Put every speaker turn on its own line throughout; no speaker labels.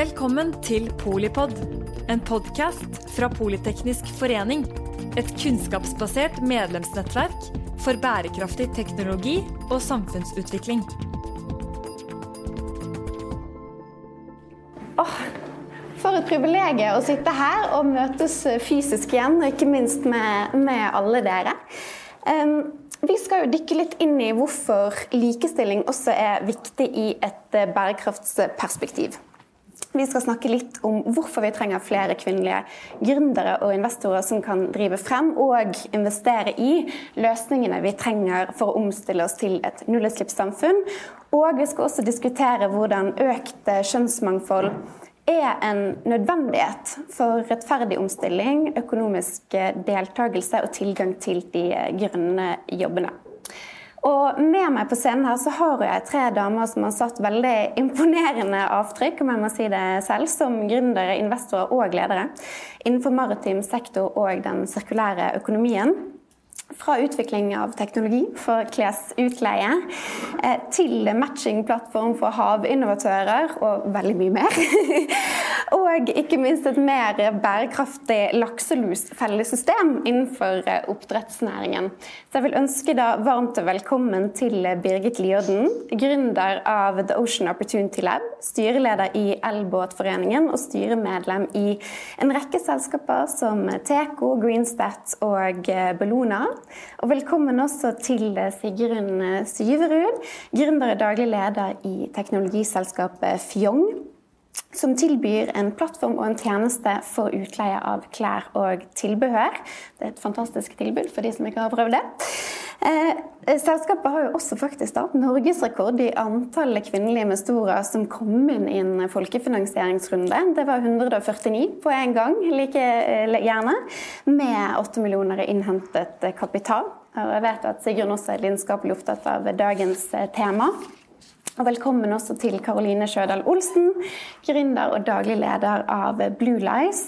Velkommen til Polipod, en podkast fra Politeknisk forening. Et kunnskapsbasert medlemsnettverk for bærekraftig teknologi og samfunnsutvikling.
Oh, for et privilegium å sitte her og møtes fysisk igjen, og ikke minst med, med alle dere. Um, vi skal jo dykke litt inn i hvorfor likestilling også er viktig i et bærekraftsperspektiv. Vi skal snakke litt om hvorfor vi trenger flere kvinnelige gründere og investorer som kan drive frem og investere i løsningene vi trenger for å omstille oss til et nullutslippssamfunn. Og vi skal også diskutere hvordan økt kjønnsmangfold er en nødvendighet for rettferdig omstilling, økonomisk deltakelse og tilgang til de grønne jobbene. Og med meg på scenen her så har jeg tre damer som har satt veldig imponerende avtrykk, om jeg må si det selv, som gründere, investorer og ledere innenfor maritim sektor og den sirkulære økonomien. Fra utvikling av teknologi for klesutleie eh, til matchingplattform for havinnovatører og veldig mye mer. og ikke minst et mer bærekraftig lakselusfellesystem innenfor eh, oppdrettsnæringen. Så jeg vil ønske da varmt velkommen til Birgit Lierden, gründer av The Ocean Opportunity Lab, styreleder i Elbåtforeningen og styremedlem i en rekke selskaper som Teco, Greenstat og eh, Bellona. Og velkommen også til Sigrun Syverud, gründer og daglig leder i teknologiselskapet Fjong. Som tilbyr en plattform og en tjeneste for utleie av klær og tilbehør. Det er et fantastisk tilbud for de som ikke har prøvd det. Eh, selskapet har jo også faktisk da norgesrekord i antallet kvinnelige investorer som kom inn i en folkefinansieringsrunde. Det var 149 på en gang, like gjerne, med 8 millioner innhentet kapital. Og jeg vet at Sigrun også er lidenskapelig opptatt av dagens tema. Og velkommen også til Karoline Sjødal Olsen, gründer og daglig leder av Blue Lies.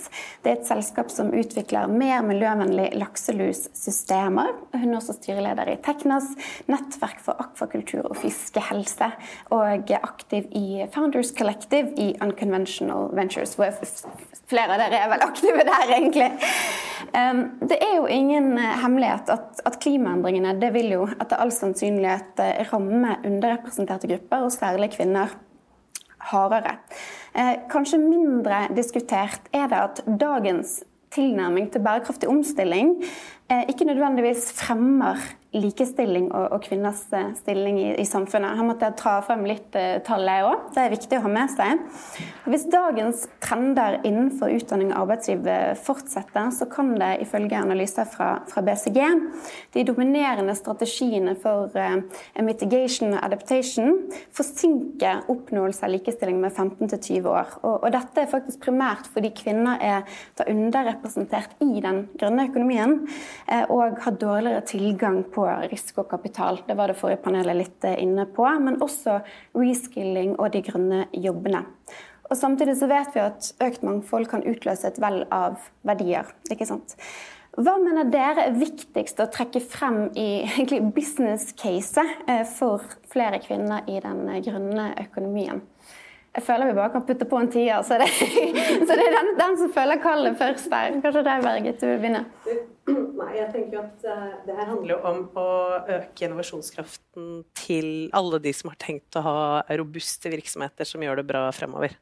Det er et selskap som utvikler mer miljøvennlige lakselussystemer. Hun er også styreleder i Teknas, nettverk for akvakultur og fiskehelse. Og aktiv i Founders Collective i Unconventional Ventures. Hvor flere av dere er vel aktive der, egentlig. Det er jo ingen hemmelighet at, at klimaendringene det vil jo etter all sannsynlighet ramme underrepresenterte grupper og særlig kvinner hardere. Eh, kanskje mindre diskutert er det at dagens tilnærming til bærekraftig omstilling eh, ikke nødvendigvis fremmer likestilling og, og kvinners eh, stilling i, i, samfunnet. Her måtte jeg ta frem litt uh, tall, jeg òg. Det er viktig å ha med seg. Og hvis dagens trender innenfor utdanning og arbeidsliv fortsetter, så kan det ifølge analyser fra, fra BCG de dominerende strategiene for uh, mitigation og adaptation forsinke oppnåelse av likestilling med 15-20 år. Og, og, dette er faktisk primært fordi kvinner er underrepresentert i den grønne økonomien uh, og har dårligere tilgang på risiko og kapital. Det var det forrige panelet litt eh, inne på. Men også reskilling og de grønne jobbene. Og Samtidig så vet vi at økt mangfold kan utløse et vell av verdier. ikke sant? Hva mener dere er viktigst å trekke frem i business case eh, for flere kvinner i den grønne økonomien? Jeg føler vi bare kan putte på en tier, så det, så det er den, den, som føler kallet først der. Kanskje deg, Bergit, du vil begynne?
Nei, jeg tenker at uh, det her handler jo om å øke innovasjonskraften til alle de som har tenkt å ha robuste virksomheter som gjør det bra fremover.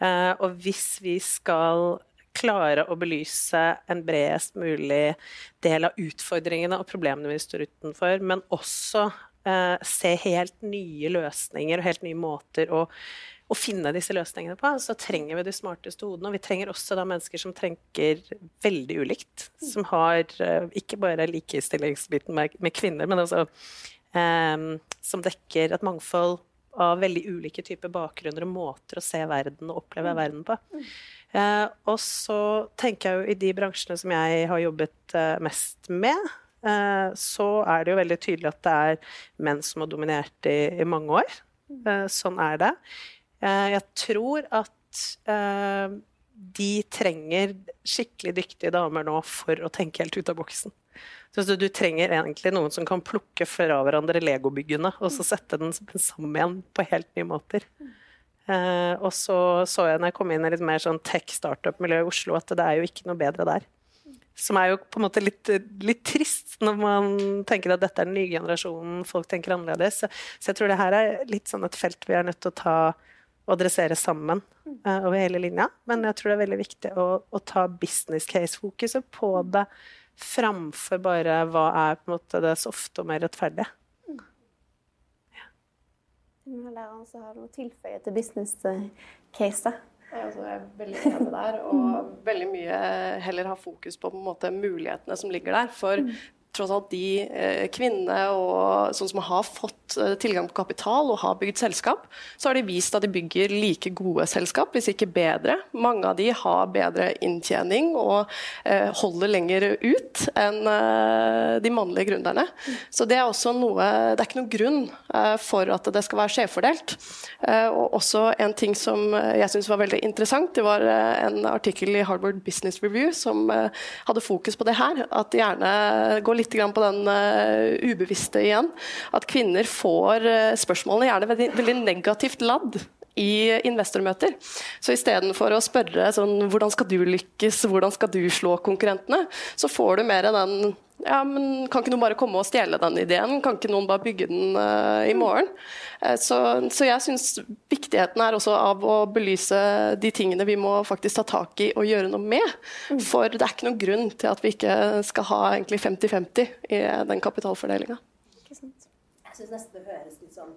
Uh, og hvis vi skal klare å belyse en bredest mulig del av utfordringene og problemene vi står utenfor, men også uh, se helt nye løsninger og helt nye måter å å finne disse løsningene på, så trenger vi de smarteste hodene. Og vi trenger også da mennesker som tenker veldig ulikt. Som har uh, ikke bare likestillingsbiten med, med kvinner, men altså um, som dekker et mangfold av veldig ulike typer bakgrunner og måter å se verden og oppleve mm. verden på. Uh, og så tenker jeg jo i de bransjene som jeg har jobbet uh, mest med, uh, så er det jo veldig tydelig at det er menn som har dominert i, i mange år. sånn er det. Eh, jeg tror at eh, de trenger skikkelig dyktige damer nå for å tenke helt ut av boksen. Så du trenger egentlig noen som kan plukke fra hverandre legobyggene og så sette den sammen igjen på helt nye måter. Uh, og så så jeg når jeg kom inn i litt mer sånn tech-startup-miljø i Oslo, at det er jo ikke noe bedre der. Som er jo på en måte litt, litt trist når man tenker at dette er den nye generasjonen, folk tenker annerledes. Så, jeg tror det her er litt sånn et felt vi er nødt til å ta og adressere sammen uh, over hele linja. Men jeg tror det er veldig viktig å, å ta business case-fokuset på det framfor bare hva er på en måte det softe og mer rettferdige.
Læreren som har noe tilføye til business case.
Altså, jeg er veldig enig der, og veldig mye heller ha fokus på, på måte, mulighetene som ligger der. For mm tross alt de eh, kvinnene sånn som har fått eh, tilgang på kapital og har bygd selskap, så har de vist at de bygger like gode selskap, hvis ikke bedre. Mange av de har bedre inntjening og eh, holder lenger ut enn eh, de mannlige gründerne. Så det er også noe Det er ikke noen grunn for at det skal være skjevfordelt. Og også en ting som jeg syns var veldig interessant, det var en artikkel i Harvard Business Review som hadde fokus på det her. At gjerne går litt på den uh, ubevisste igjen. At kvinner får uh, spørsmålene gjerne veldig, veldig negativt ladd i investormøter. Så istedenfor å spørre sånn, hvordan skal du lykkes, hvordan skal du slå konkurrentene, så får du mer den ja, men Kan ikke noen bare komme og stjele den ideen? Kan ikke noen bare bygge den uh, i morgen? Uh, så, så, jeg syns viktigheten er også av å belyse de tingene vi må faktisk ta tak i og gjøre noe med. Mm. For det er ikke noen grunn til at vi ikke skal ha egentlig 50-50 i den kapitalfordelinga.
Jeg syns nesten det høres litt sånn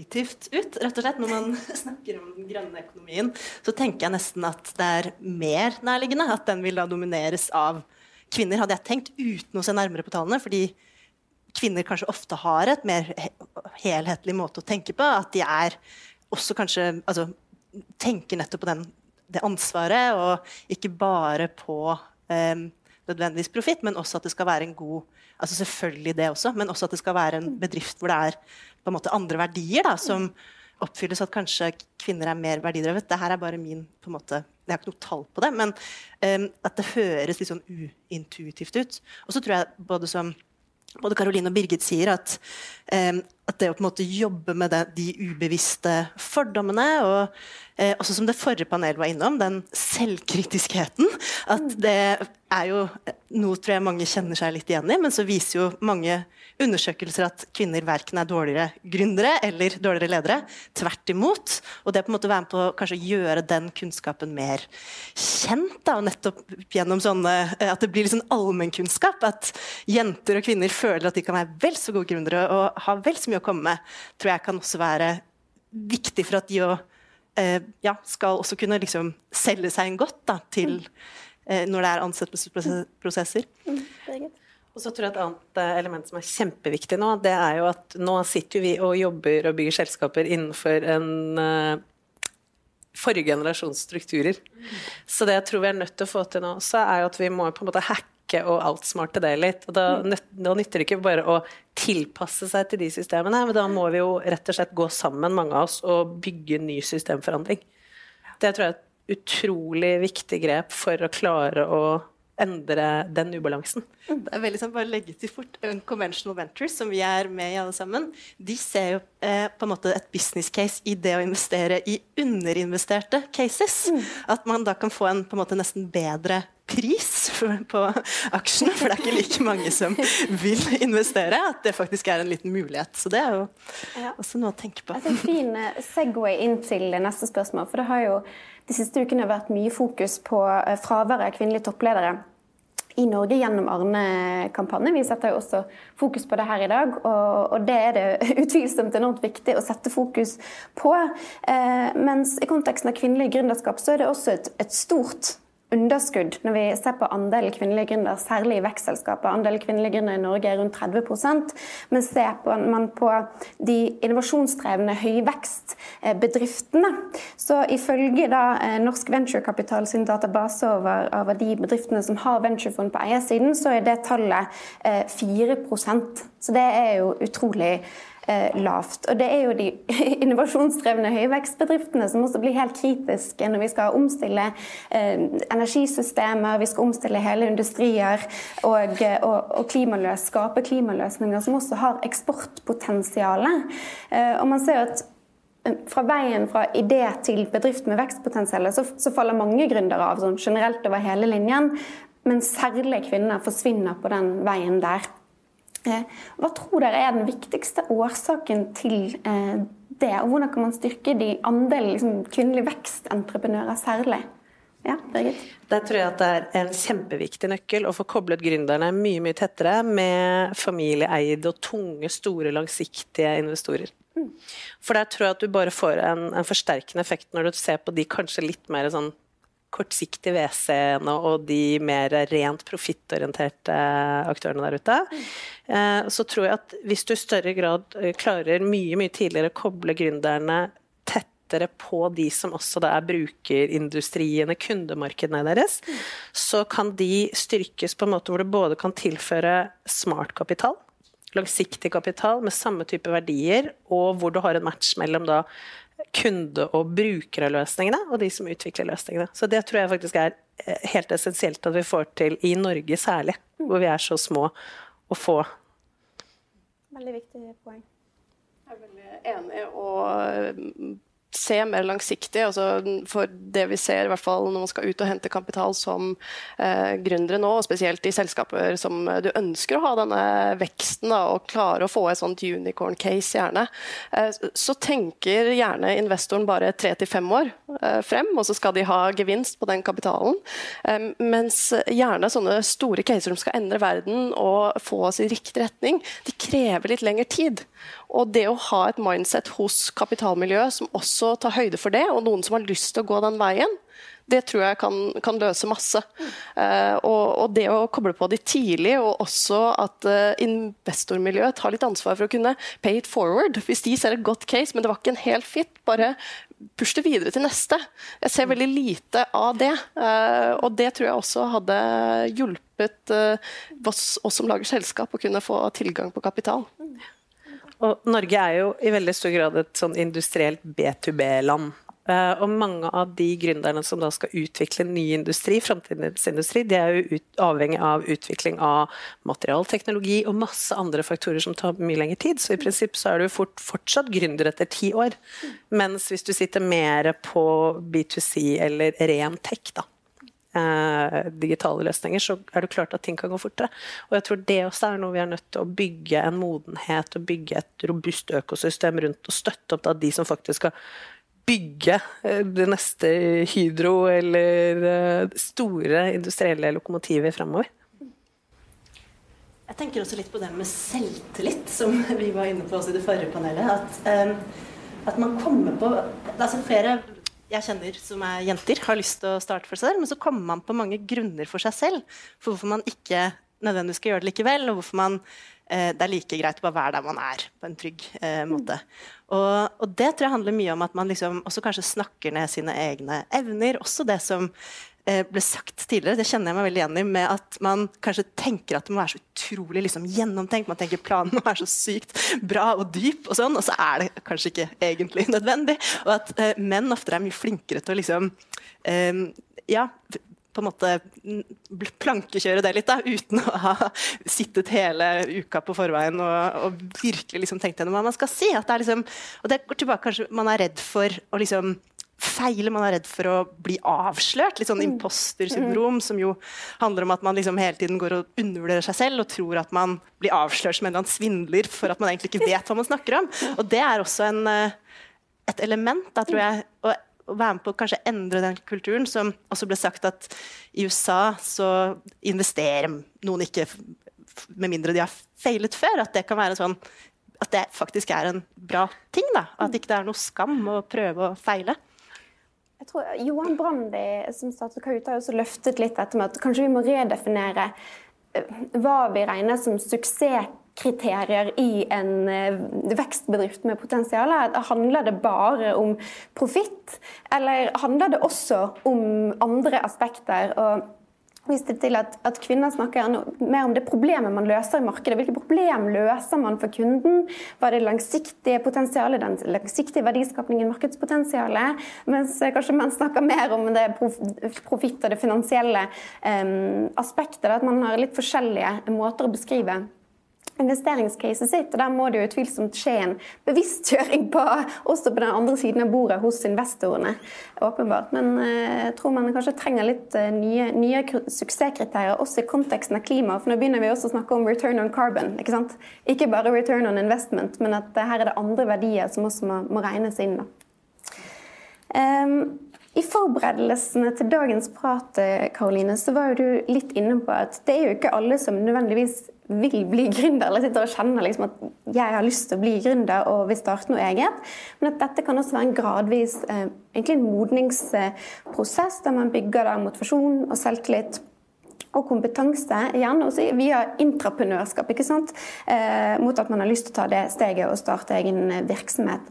uintuitivt ut, rett og slett. Når man snakker om den grønne økonomien, så tenker jeg nesten at det er mer nærliggende at den vil da domineres av kvinner, hadde jeg tenkt, uten å se nærmere på tallene. fordi kvinner kanskje ofte har et mer helhetlig måte å tenke på. At de er også kanskje altså, tenker nettopp på den, det ansvaret, og ikke bare på um, nødvendigvis profitt, men også at det skal være en god altså Selvfølgelig det også, men også at det skal være en bedrift hvor det er på en måte andre verdier da, som oppfylles. At kanskje kvinner er mer verdidrevet. Det her er bare min på en måte jeg har ikke noe tall på det, men um, at det høres litt sånn uintuitivt ut. Og så tror jeg både som både Karoline og Birgit sier, at, um, at det å på en måte jobbe med det, de ubevisste fordommene, og eh, også som det forrige panelet var innom, den selvkritiskheten At mm. det er jo noe tror jeg mange kjenner seg litt igjen i, men så viser jo mange undersøkelser at kvinner verken er dårligere gründere eller dårligere ledere. Tvert imot. Og det å på en måte være med på å kanskje gjøre den kunnskapen mer kjent. Da, og nettopp gjennom sånne, eh, At det blir litt sånn allmennkunnskap. At jenter og kvinner føler at de kan være vel så gode gründere og ha vel så mye å komme med, tror jeg kan også være viktig for at de å, eh, ja, skal også kunne liksom selge seg en godt da, til eh, når det er ansettelsesprosesser. Mm,
og så tror jeg Et annet eh, element som er kjempeviktig nå, det er jo at nå sitter vi og jobber og bygger selskaper innenfor en uh, forrige generasjons strukturer. Så det jeg tror vi er nødt til å få til nå, så er jo at vi må på en måte hacke og outsmarte det litt. og da, da nytter det ikke bare å tilpasse seg til de systemene, men da må vi jo rett og slett gå sammen, mange av oss, og bygge ny systemforandring. Det tror jeg er et utrolig viktig grep for å klare å endre den ubalansen.
Mm. Det er veldig sånn, bare legge til fort Unconventional Ventures, som vi er med i alle sammen, de ser jo eh, på en måte et business case i det å investere i underinvesterte cases. Mm. At man da kan få en på en måte nesten bedre pris på aksjene, for det er ikke like mange som vil investere. At det faktisk er en liten mulighet. Så det er jo ja. også noe å tenke på.
Altså, en fin eh, Segway inn til neste spørsmål. For det har jo de siste ukene vært mye fokus på eh, fraværet av kvinnelige toppledere i Norge gjennom Arne-kampanjen. Vi setter jo også fokus på det her i dag, og, og det er det utvilsomt enormt viktig å sette fokus på. Eh, mens i konteksten av kvinnelig gründerskap så er det også et, et stort underskudd når vi ser på andelen kvinnelige gründere, særlig i vekstselskaper. Andelen kvinnelige gründere i Norge er rundt 30% men ser man på de innovasjonsdrevne høyvekstbedriftene, så ifølge da eh, Norsk Venturekapital sin database over, over de bedriftene som har venturefond på eiersiden, så er det tallet 4 eh, Så det er jo utrolig Eh, lavt. Og Det er jo de innovasjonsdrevne høyvekstbedriftene som også blir helt kritiske når vi skal omstille eh, energisystemer, vi skal omstille hele industrier og, og, og klimaløs, skape klimaløsninger som også har eksportpotensial. Eh, og man ser at fra veien fra idé til bedrift med vekstpotensial, så, så, faller mange gründere av sånn generelt over hele linjen. Men særlig kvinner forsvinner på den veien der. Hva tror dere er den viktigste årsaken til eh, det? Og hvordan kan man styrke de andelen liksom, kvinnelige vekstentreprenører særlig? Ja,
Der tror jeg at det er en kjempeviktig nøkkel å få koblet gründerne mye mye tettere med familieeide og tunge, store, langsiktige investorer. Mm. For der tror jeg at du bare får en, en forsterkende effekt når du ser på de kanskje litt mer sånn kortsiktige WC-ene og de mer rent profittorienterte aktørene der ute. Eh, så tror jeg at hvis du i større grad eh, klarer mye mye tidligere å koble gründerne tettere på de som også er brukerindustriene, kundemarkedene deres, så kan de styrkes på en måte hvor du både kan tilføre smart kapital, langsiktig kapital med samme type verdier, og hvor du har en match mellom da kunde- og brukerløsningene, og de som utvikler løsningene. Så det tror jeg faktisk er eh, helt essensielt at vi får til i Norge særlig, hvor vi er så små og få.
Veldig viktig poeng.
Jeg er veldig enig. og se mer langsiktig. Altså for det vi ser, i hvert fall når man skal ut og hente kapital som eh, gründere nå, og spesielt i selskaper som du ønsker å ha denne veksten da, og klare å få et sånt unicorn-case, gjerne, eh, så tenker gjerne investoren bare tre til fem år eh, frem, og så skal de ha gevinst på den kapitalen. Eh, mens gjerne sånne store caser som skal endre verden og få oss i riktig retning, de krever litt lengre tid. Og det å ha et mindset hos kapitalmiljøet som også tar høyde for det, og noen som har lyst til å gå den veien, det tror jeg kan, kan løse masse. Uh, og, og, det å koble på de tidlig, og også at uh, investormiljøet tar litt ansvar for å kunne pay it forward. Hvis de ser et godt case, men det var ikke en helt fit, bare push det videre til neste. Jeg ser veldig lite av det. Uh, og det tror jeg også hadde hjulpet oss, oss, som lager selskap, å kunne få tilgang på kapital.
Og Norge er jo i veldig stor grad et sånn industrielt B2B-land. Uh, og mange av de gründerne som da skal utvikle ny industri, framtidens industri, de er jo ut, avhengig av utvikling av materialteknologi og masse andre faktorer som tar mye lengre tid. Så i prinsipp så er du fort, fortsatt gründer etter ti år. Mens hvis du sitter mer på B2C eller ren tech, da, eh, digitale løsninger, så er det klart at ting kan gå fortere. Og jeg tror det også er noe vi er nødt til å bygge en modenhet og bygge et robust økosystem rundt og støtte opp da de som faktisk skal bygge eh, det neste Hydro eller eh, store industrielle lokomotiver fremover.
Jeg tenker også litt på det med selvtillit, som vi var inne på også i det forrige panelet. At, um, at man kommer på altså Flere jeg kjenner som er jenter, har lyst til å starte for seg selv, men så kommer man på mange grunner for seg selv for hvorfor man ikke nødvendigvis skal gjøre det likevel, og hvorfor man, eh, det er like greit å bare være der man er, på en trygg eh, måte. Og, og, det tror jeg handler mye om at man liksom også kanskje snakker ned sine egne evner. Også det som ble sagt tidligere, det kjenner jeg meg veldig igjen i, med at man kanskje tenker at det må være så utrolig liksom, gjennomtenkt. Man tenker planen må være så sykt bra og dyp, og sånn, og så er det kanskje ikke egentlig nødvendig. Og at eh, menn ofte er mye flinkere til å liksom eh, Ja, på en måte plankekjøre det litt, da, uten å ha sittet hele uka på forveien og, og virkelig liksom tenkt gjennom hva man skal si. At det er liksom, og det går tilbake, kanskje man er redd for å liksom feile, man er redd for å bli avslørt. Litt sånn mm. impostersyndrom, mm. som jo handler om at man liksom hele tiden går og undervurderer seg selv og tror at man blir avslørt som en eller annen svindler for at man egentlig ikke vet hva man snakker om. Og det er også en, eh, et element, da, tror jeg. å, å være med på å kanskje endre den kulturen, som også ble sagt at i USA så investerer noen ikke med mindre de har feilet før. At det kan være sånn at det faktisk er en bra ting. da, At ikke det er noe skam å prøve å feile.
Jeg tror Johan Brandi som Kahoot, har også løftet litt dette med at kanskje vi må redefinere eh, hva vi regner som suksesskriterier i en eh, vekstbedrift med potensial. Handler det bare om profitt, eller handler det også om andre aspekter? Og viste til at, at, kvinner snakker mer om det problemet man løser i markedet. Hvilke problem løser man for kunden? Hva er det langsiktige potensialet, den langsiktige verdiskapningen, markedspotensialet? Mens kanskje man snakker mer om det profitt og det finansielle um, aspektet. At man har litt forskjellige måter å beskrive investeringscaset sitt. og Der må det jo utvilsomt skje en bevisstgjøring på, også på den andre siden av bordet hos investorene. åpenbart. Men eh, jeg tror man kanskje trenger litt eh, nye, nye suksesskriterier, også i konteksten av klima. For nå begynner vi også å snakke om return on carbon. Ikke sant? Ikke bare return on investment, men at her er det andre verdier som også må, må regnes inn. Um, i forberedelsene til dagens prat Karoline, så var du litt inne på at det er jo ikke alle som nødvendigvis vil bli gründer, eller sitter og kjenner liksom at jeg har lyst til å bli gründer og vil starte noe eget. Men at dette kan også være en gradvis eh, egentlig en modningsprosess der man bygger da motivasjon og selvtillit og kompetanse, igjen også via intraprenørskap, ikke sant? Eh, mot at man har lyst til å ta det steget og starte egen virksomhet.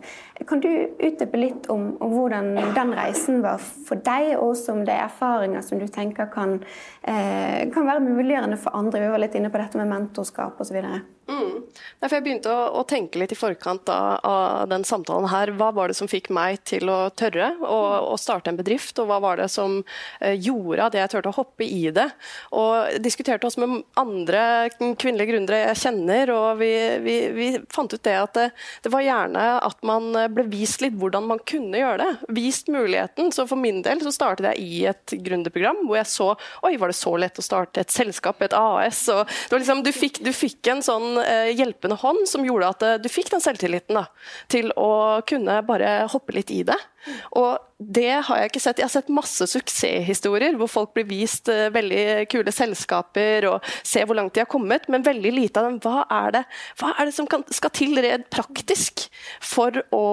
Kan du utdype litt om, om, hvordan den reisen var for deg, og også om det er erfaringer som du tenker kan, eh, kan være muliggjørende for andre? Vi var litt inne på dette med mentorskap osv.
Mm. Derfor jeg begynte å, å, tenke litt i forkant av, av, den samtalen her. Hva var det som fikk meg til å tørre å, å starte en bedrift, og hva var det som eh, gjorde at jeg turte å hoppe i det? Og diskuterte også med andre kvinnelige gründere jeg kjenner, og vi, vi, vi, fant ut det at det, det, var gjerne at man ble vist litt hvordan man kunne gjøre det. Vist muligheten. Så for min del så startet jeg i et gründerprogram hvor jeg så Oi, var det så lett å starte et selskap, et AS? Og det var liksom, du, fikk, du fikk en sånn eh, hjelpende hånd som gjorde at eh, du fikk den selvtilliten da, til å kunne bare hoppe litt i det. Og det har jeg ikke sett. Jeg har sett masse suksesshistorier hvor folk blir vist uh, veldig kule selskaper og ser hvor langt de har kommet, men veldig lite av dem. Hva er det, hva er det som kan, skal til redd praktisk for å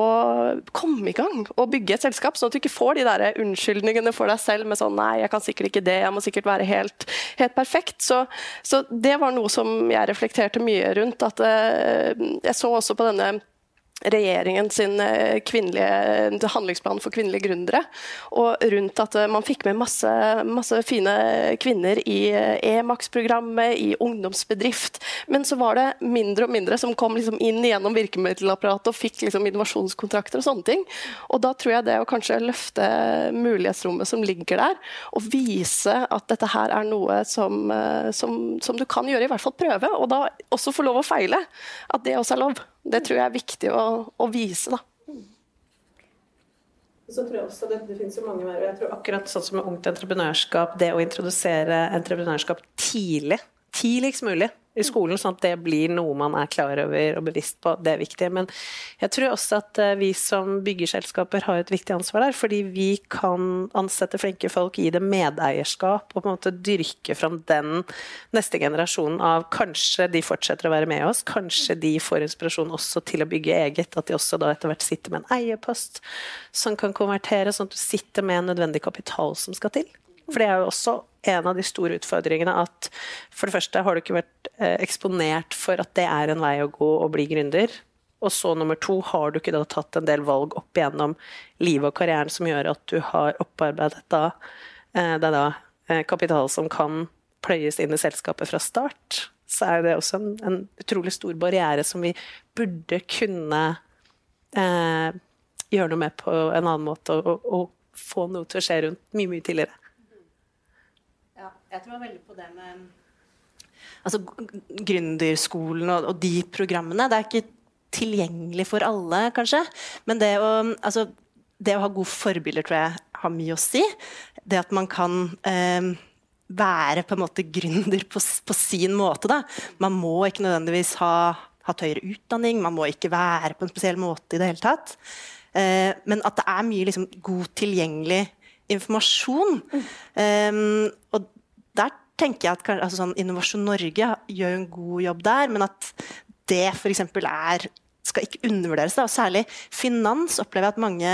komme i gang og bygge et selskap, sånn at du ikke får de der unnskyldningene for deg selv med sånn nei, jeg kan sikkert ikke det, jeg må sikkert være helt, helt perfekt. Så, så, det var noe som jeg reflekterte mye rundt. at uh, Jeg så også på denne regjeringen sin kvinnelige handlingsplan for kvinnelige gründere. Og rundt at eh, man fikk med masse, masse fine kvinner i E-Max-programmet, i ungdomsbedrift. Men så var det mindre og mindre som kom liksom inn gjennom virkemiddelapparatet og fikk liksom innovasjonskontrakter og sånne ting. Og da tror jeg det å kanskje løfte mulighetsrommet som ligger der, og vise at dette her er noe som, som, som du kan gjøre, i hvert fall prøve, og da også få lov å feile, at det også er lov. Det tror jeg er viktig å, å vise. da.
Så tror jeg også det, det finnes jo mange mer, jeg tror Akkurat sånn som med Ungt entreprenørskap, det å introdusere entreprenørskap tidlig, tidligst mulig, i skolen, sånn at det blir noe man er klar over og bevisst på. Det er viktig. Men jeg tror også at eh, vi som byggeselskaper har et viktig ansvar der, fordi vi kan ansette flinke folk, gi dem medeierskap og på en måte dyrke fram den neste generasjonen av kanskje de fortsetter å være med oss, kanskje de får inspirasjon også til å bygge eget, at de også da etter hvert sitter med en eierpost som kan konvertere, sånn at du sitter med en nødvendig kapital som skal til. For det er jo også en av de store utfordringene at for det første har du ikke vært eh, eksponert for at det er en vei å gå å bli gründer. Og så nummer to, har du ikke da tatt en del valg opp igjennom livet og karrieren som gjør at du har opparbeidet da, det da eh, kapital som kan pløyes inn i selskapet fra start, så er det også en, en utrolig stor barriere som vi burde kunne eh, gjøre noe med på en annen måte, og, og, få noe til å skje rundt mye, mye tidligere.
Jeg tror veldig på det med altså, gründerskolen og, og, de programmene. Det er ikke tilgjengelig for alle, kanskje. Men det å, altså, det å ha gode forbilder tror jeg har mye å si. Det at man kan eh, være på en måte gründer på, på sin måte. Da. Man må ikke nødvendigvis ha hatt høyere utdanning, man må ikke være på en spesiell måte i det hele tatt. Eh, men at det er mye liksom, god tilgjengelig informasjon. Mm. Um, og tenker jeg at altså sånn, Innovasjon Norge gjør en god jobb der, men at det f.eks. er skal ikke undervurderes. Da. Og særlig finans opplever jeg at mange,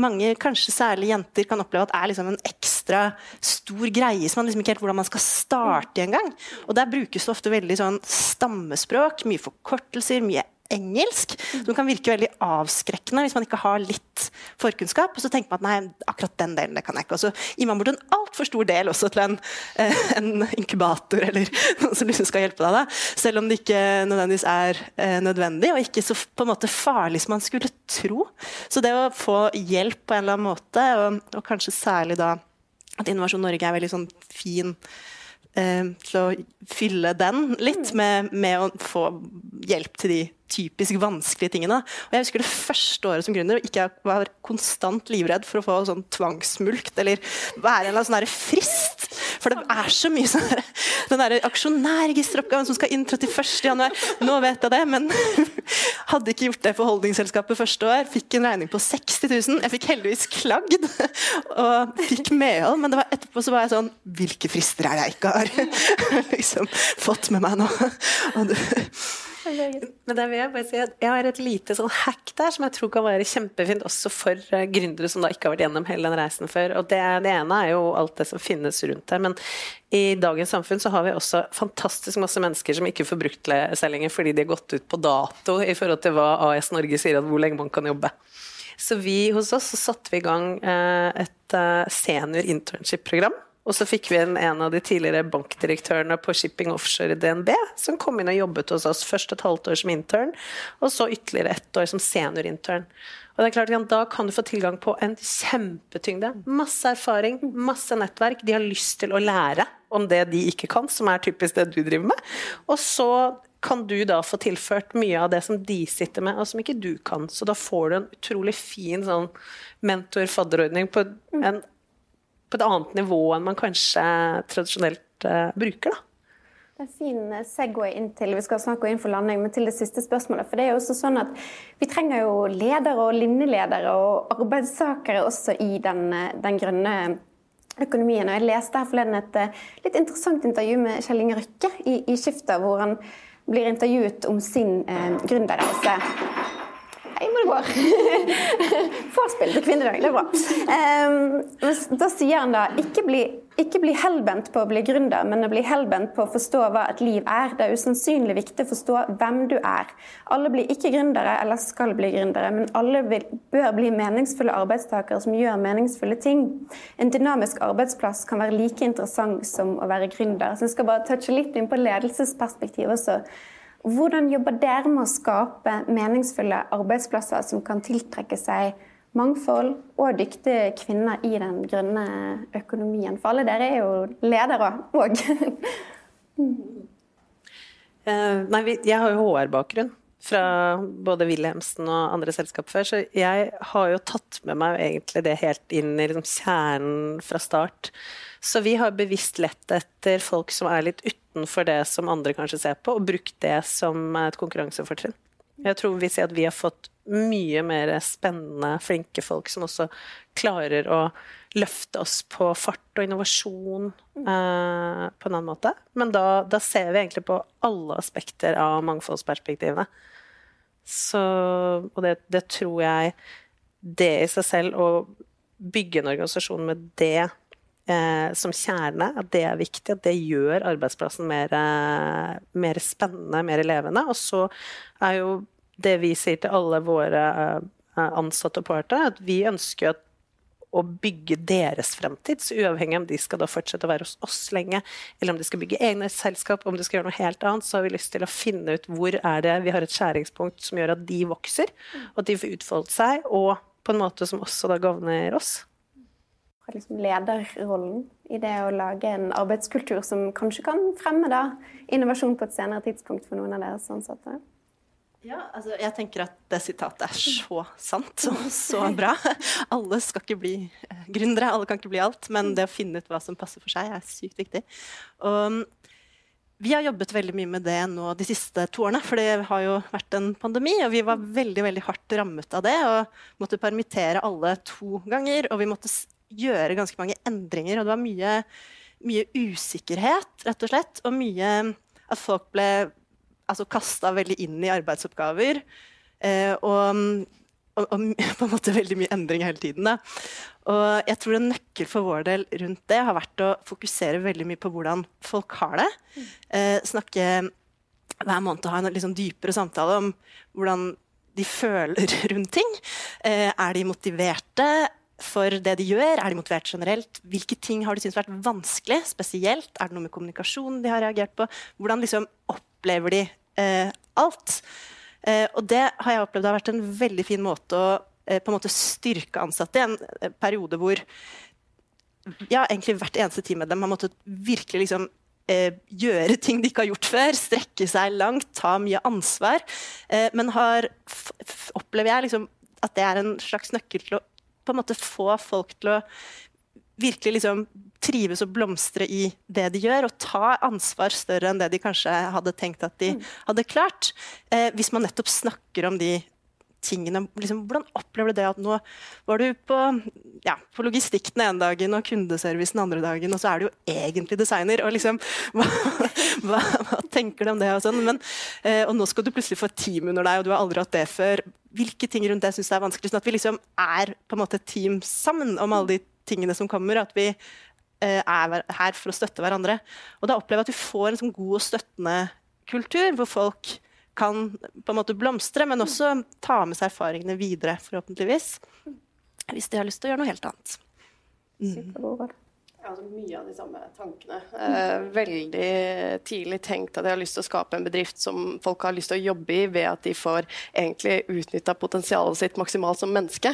mange, kanskje særlig jenter, kan oppleve at er liksom en ekstra stor greie som man liksom ikke helt hvordan man skal starte en gang. Og der brukes det ofte veldig sånn stammespråk, mye forkortelser, mye engelsk, som kan virke veldig avskrekkende hvis man ikke har litt forkunnskap. Og så tenker man at nei, akkurat den delen det kan jeg ikke. Og så gir man bort en altfor stor del også til en, eh, en, inkubator eller noen som liksom skal hjelpe deg. da, Selv om det ikke nødvendigvis er eh, nødvendig, og ikke så på en måte farlig som man skulle tro. Så det å få hjelp på en eller annen måte, og, og kanskje særlig da at Innovasjon Norge er veldig sånn fin eh, til å fylle den litt med, med, å få hjelp til de typisk vanskelige tingene. Og jeg husker det første året som gründer ikke jeg var konstant livredd for å få sånn tvangsmulkt eller være en sånn frist. For det er så mye sånn den der aksjonærregisteroppgaven som skal inn 31.1. Nå vet jeg det, men hadde ikke gjort det for holdningsselskapet første år. Fikk en regning på 60 000. Jeg fikk heldigvis klagd og fikk medhold, men etterpå så var jeg sånn Hvilke frister er det jeg ikke har liksom, fått med meg nå? Og du,
men der vil jeg bare si at jeg har et lite sånn hack der som jeg tror kan være kjempefint også for uh, gründere som da ikke har vært gjennom hele den reisen før. Og det, det, ene er jo alt det som finnes rundt der. Men i dagens samfunn så har vi også fantastisk masse mennesker som ikke får brukt seg lenger fordi de har gått ut på dato i forhold til hva AS Norge sier at hvor lenge man kan jobbe. Så vi hos oss så satte vi i gang uh, et uh, senior internship-program og så fikk vi en, en av de tidligere bankdirektørene på Shipping Offshore i DNB, som kom inn og jobbet hos oss. Først et halvt år som intern, og så ytterligere ett år som seniorintern. Og det er klart, Da kan du få tilgang på en kjempetyngde. Masse erfaring, masse nettverk. De har lyst til å lære om det de ikke kan, som er typisk det du driver med. Og så kan du da få tilført mye av det som de sitter med, og som ikke du kan. Så da får du en utrolig fin sånn mentor-fadderordning på en på et annet nivå enn man kanskje tradisjonelt uh, bruker. da.
En fin eh, Segway inn til vi skal snakke inn for landing, men til det siste spørsmålet. For det er jo også sånn at Vi trenger jo ledere og linjeledere og arbeidstakere også i den, eh, den grønne økonomien. Og Jeg leste her forleden et litt interessant intervju med Kjell Inge Røkke i, i Skifta, hvor han blir intervjuet om sin eh, gründerreise. Hei hvor det går. Forspill til kvinnedag, det er bra. Um, da sier han da ikke bli, ikke bli helbent på å bli gründer, men å bli helbent på å forstå hva et liv er. Det er usannsynlig viktig å forstå hvem du er. Alle blir ikke gründere eller skal bli gründere, men alle vil, bør bli meningsfulle arbeidstakere som gjør meningsfulle ting. En dynamisk arbeidsplass kan være like interessant som å være gründer. Så jeg skal bare touche litt inn på ledelsesperspektiv også. Hvordan jobber dere med å skape meningsfulle arbeidsplasser som kan tiltrekke seg mangfold og dyktige kvinner i den grønne økonomien? For alle dere er jo ledere òg.
Uh, nei, jeg har jo HR-bakgrunn fra både Wilhelmsen og andre selskap før, så jeg har jo tatt med meg egentlig det helt inn i liksom kjernen fra start. Så vi har bevisst lett etter folk som er litt utenfor det som andre kanskje ser på, og brukt det som et konkurransefortrinn. Jeg tror vi ser at vi har fått mye mer spennende, flinke folk som også klarer å løfte oss på fart og innovasjon eh, på en annen måte. Men da, da, ser vi egentlig på alle aspekter av mangfoldsperspektivene. Så, og det, det tror jeg Det i seg selv, å bygge en organisasjon med det eh, som kjerne, at det er viktig. At det gjør arbeidsplassen mer, eh, mer, spennende, mer levende. Og så er jo det vi sier til alle våre eh, ansatte og partnere, at vi ønsker at å bygge deres fremtid, så uavhengig om de skal da fortsette å være hos oss lenge, eller om de skal bygge egne selskap, om de skal gjøre noe helt annet, så har vi lyst til å finne ut hvor er det vi har et skjæringspunkt som gjør at de vokser, og at de får utfoldet seg, og på en måte som også da gagner oss
liksom lederrollen i det å lage en arbeidskultur som kanskje kan fremme da, innovasjon på et senere tidspunkt for noen av deres ansatte?
Ja, altså jeg tenker at det sitatet er så sant og så bra. Alle skal ikke bli eh, gründere, alle kan ikke bli alt, men det å finne ut hva som passer for seg, er sykt viktig. Og vi har jobbet veldig mye med det nå de siste to årene, for det har jo vært en pandemi, og vi var veldig veldig hardt rammet av det og måtte permittere alle to ganger. Og vi måtte gjøre ganske mange endringer. Og det var mye, mye usikkerhet, rett og slett. Og mye at folk ble altså, kasta veldig inn i arbeidsoppgaver. Eh, og, og, og, på en måte veldig mye endring hele tiden. Da. Og jeg tror en nøkkel for vår del rundt det har vært å fokusere veldig mye på hvordan folk har det. Eh, snakke hver måned ha en liksom dypere samtale om hvordan de føler rundt ting. Eh, er de motiverte? For det de gjør? Er de motivert generelt? Hvilke ting har de syntes vært vanskelig spesielt? Er det noe med kommunikasjon de har reagert på? Hvordan liksom opplever de eh, alt? Eh, og det har jeg opplevd har vært en veldig fin måte å eh, på en måte styrke ansatte i en eh, periode hvor ja, egentlig hvert eneste team med dem har måttet virkelig liksom eh, gjøre ting de ikke har gjort før, strekke seg langt, ta mye ansvar. Eh, men har, opplever jeg liksom, at det er en slags nøkkel til å på en måte få folk til å virkelig liksom trives og blomstre i det de gjør, og ta ansvar større enn det de kanskje hadde tenkt at de mm. hadde klart. Eh, hvis man nettopp snakker om de tingene. Liksom, hvordan opplever du det at nå var du på, ja, på logistikk den ene dagen og kundeservice den andre dagen, og så er du jo egentlig designer. og liksom, hva, hva, hva tenker du om det? Og, sånn? Men, eh, og nå skal du plutselig få et team under deg, og du har aldri hatt det før. Hvilke ting rundt det syns jeg er vanskelig? Sånn at vi liksom er på en måte et team sammen om alle de tingene som kommer. At vi eh, er her for å støtte hverandre. Og da opplever jeg at vi får en sånn god og støttende kultur, hvor folk kan på en måte blomstre, men også ta med seg erfaringene videre, forhåpentligvis. Hvis de har lyst til å gjøre noe helt annet.
Mm. Altså, mye av de samme tankene. Eh, veldig tidlig tenkt at jeg har lyst til å skape en bedrift som folk har lyst til å jobbe i, ved at de får egentlig utnytta potensialet sitt maksimalt som menneske.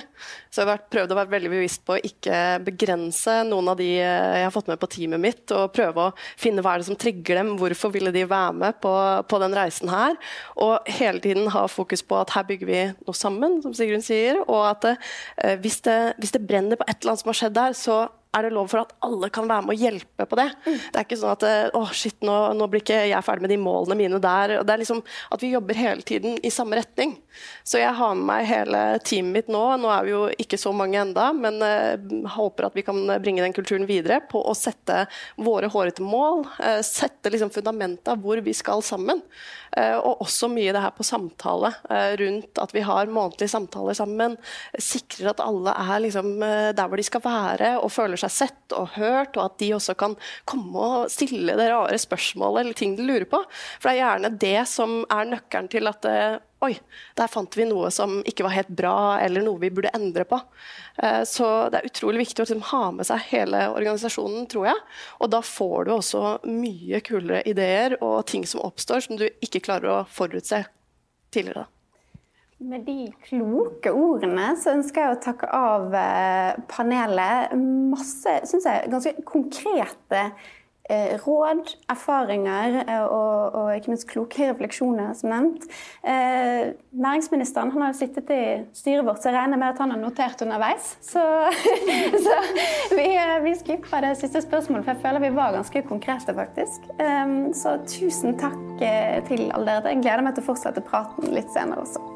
Så jeg har prøvd å være veldig bevisst på å ikke begrense noen av de eh, jeg har fått med på teamet mitt, og prøve å finne hva er det som trigger dem, hvorfor ville de være med på, på den reisen her. Og hele tiden ha fokus på at her bygger vi noe sammen, som Sigrun sier, og at eh, hvis, det, hvis det brenner på et eller annet som har skjedd der, så er det lov for at alle kan være med å hjelpe på det. Mm. Det er ikke sånn at å shit, nå, nå, blir ikke jeg ferdig med de målene mine der. Det er liksom at vi jobber hele tiden i samme retning. Så jeg har med meg hele teamet mitt nå. Nå er vi jo ikke så mange enda, men uh, håper at vi kan bringe den kulturen videre på å sette våre hårete mål. Uh, sette liksom fundamentet av hvor vi skal sammen. Uh, og også mye det her på samtale rundt at vi har månedlige samtaler sammen. Sikrer at alle er liksom der hvor de skal være og føler seg sett og hørt, og at de også kan komme og stille det rare spørsmålet eller ting de lurer på. For det er gjerne det som er nøkkelen til at Oi, der fant vi noe som ikke var helt bra, eller noe vi burde endre på. Eh, så det er utrolig viktig å liksom ha med seg hele organisasjonen, tror jeg. Og da får du også mye kulere ideer og ting som oppstår som du ikke klarer å forutse tidligere.
Med de kloke ordene så ønsker jeg å takke av eh, panelet. Masse, syns jeg, ganske konkrete Eh, råd, erfaringer eh, og, og, ikke minst kloke refleksjoner, som nevnt. Næringsministeren han har jo sittet i styret vårt, så jeg regner med at han har notert underveis. Så, så vi, vi, skipper det siste spørsmålet, for jeg føler vi var ganske konkrete, faktisk. Så tusen takk til alle dere. Jeg gleder meg til å fortsette praten litt senere også.